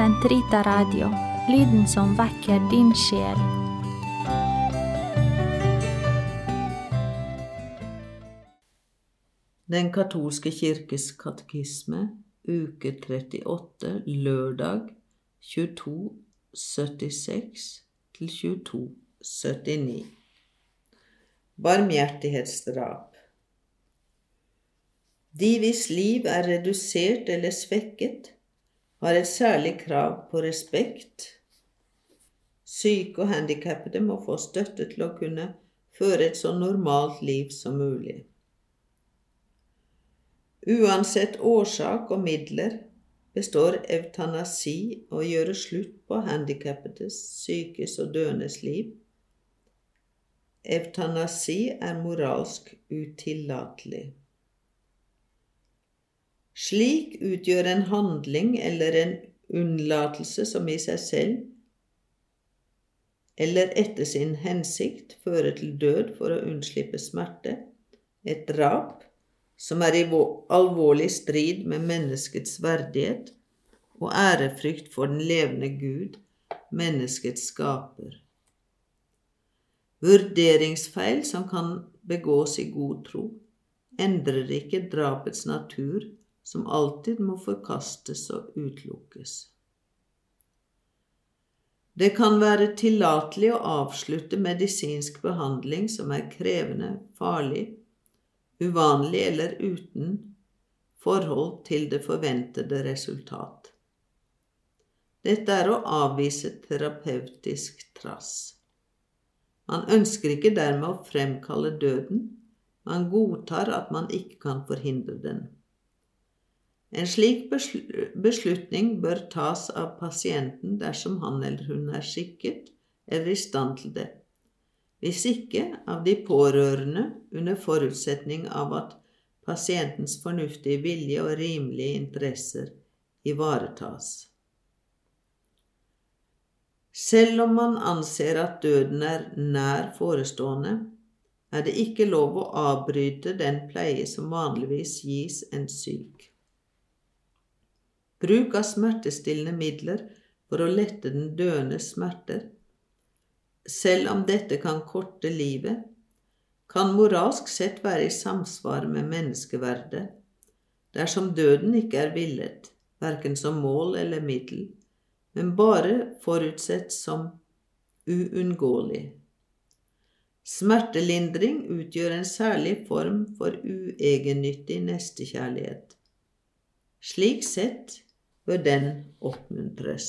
Sentrita Radio, lyden som vekker din sjel. Den katolske kirkes katekisme, uke 38, lørdag 2276 til 2279. Barmhjertighetsdrap. De hvis liv er redusert eller svekket, har et særlig krav på respekt. Syke og handikappede må få støtte til å kunne føre et så normalt liv som mulig. Uansett årsak og midler består eutanasi å gjøre slutt på handikappedes, sykes og døendes liv. Eutanasi er moralsk utillatelig. Slik utgjør en handling eller en unnlatelse som i seg selv eller etter sin hensikt fører til død for å unnslippe smerte, et drap som er i alvorlig strid med menneskets verdighet og ærefrykt for den levende Gud, menneskets skaper. Vurderingsfeil som kan begås i god tro, endrer ikke drapets natur som alltid må forkastes og utelukkes. Det kan være tillatelig å avslutte medisinsk behandling som er krevende, farlig, uvanlig eller uten forhold til det forventede resultat. Dette er å avvise terapeutisk trass. Man ønsker ikke dermed å fremkalle døden, man godtar at man ikke kan forhindre den. En slik beslutning bør tas av pasienten dersom han eller hun er skikket eller i stand til det, hvis ikke av de pårørende under forutsetning av at pasientens fornuftige vilje og rimelige interesser ivaretas. Selv om man anser at døden er nær forestående, er det ikke lov å avbryte den pleie som vanligvis gis en syk. Bruk av smertestillende midler for å lette den døendes smerter. Selv om dette kan korte livet, kan moralsk sett være i samsvar med menneskeverdet dersom døden ikke er villet, verken som mål eller middel, men bare forutsett som uunngåelig. Smertelindring utgjør en særlig form for uegennyttig nestekjærlighet. Slik sett bør den oppmuntres.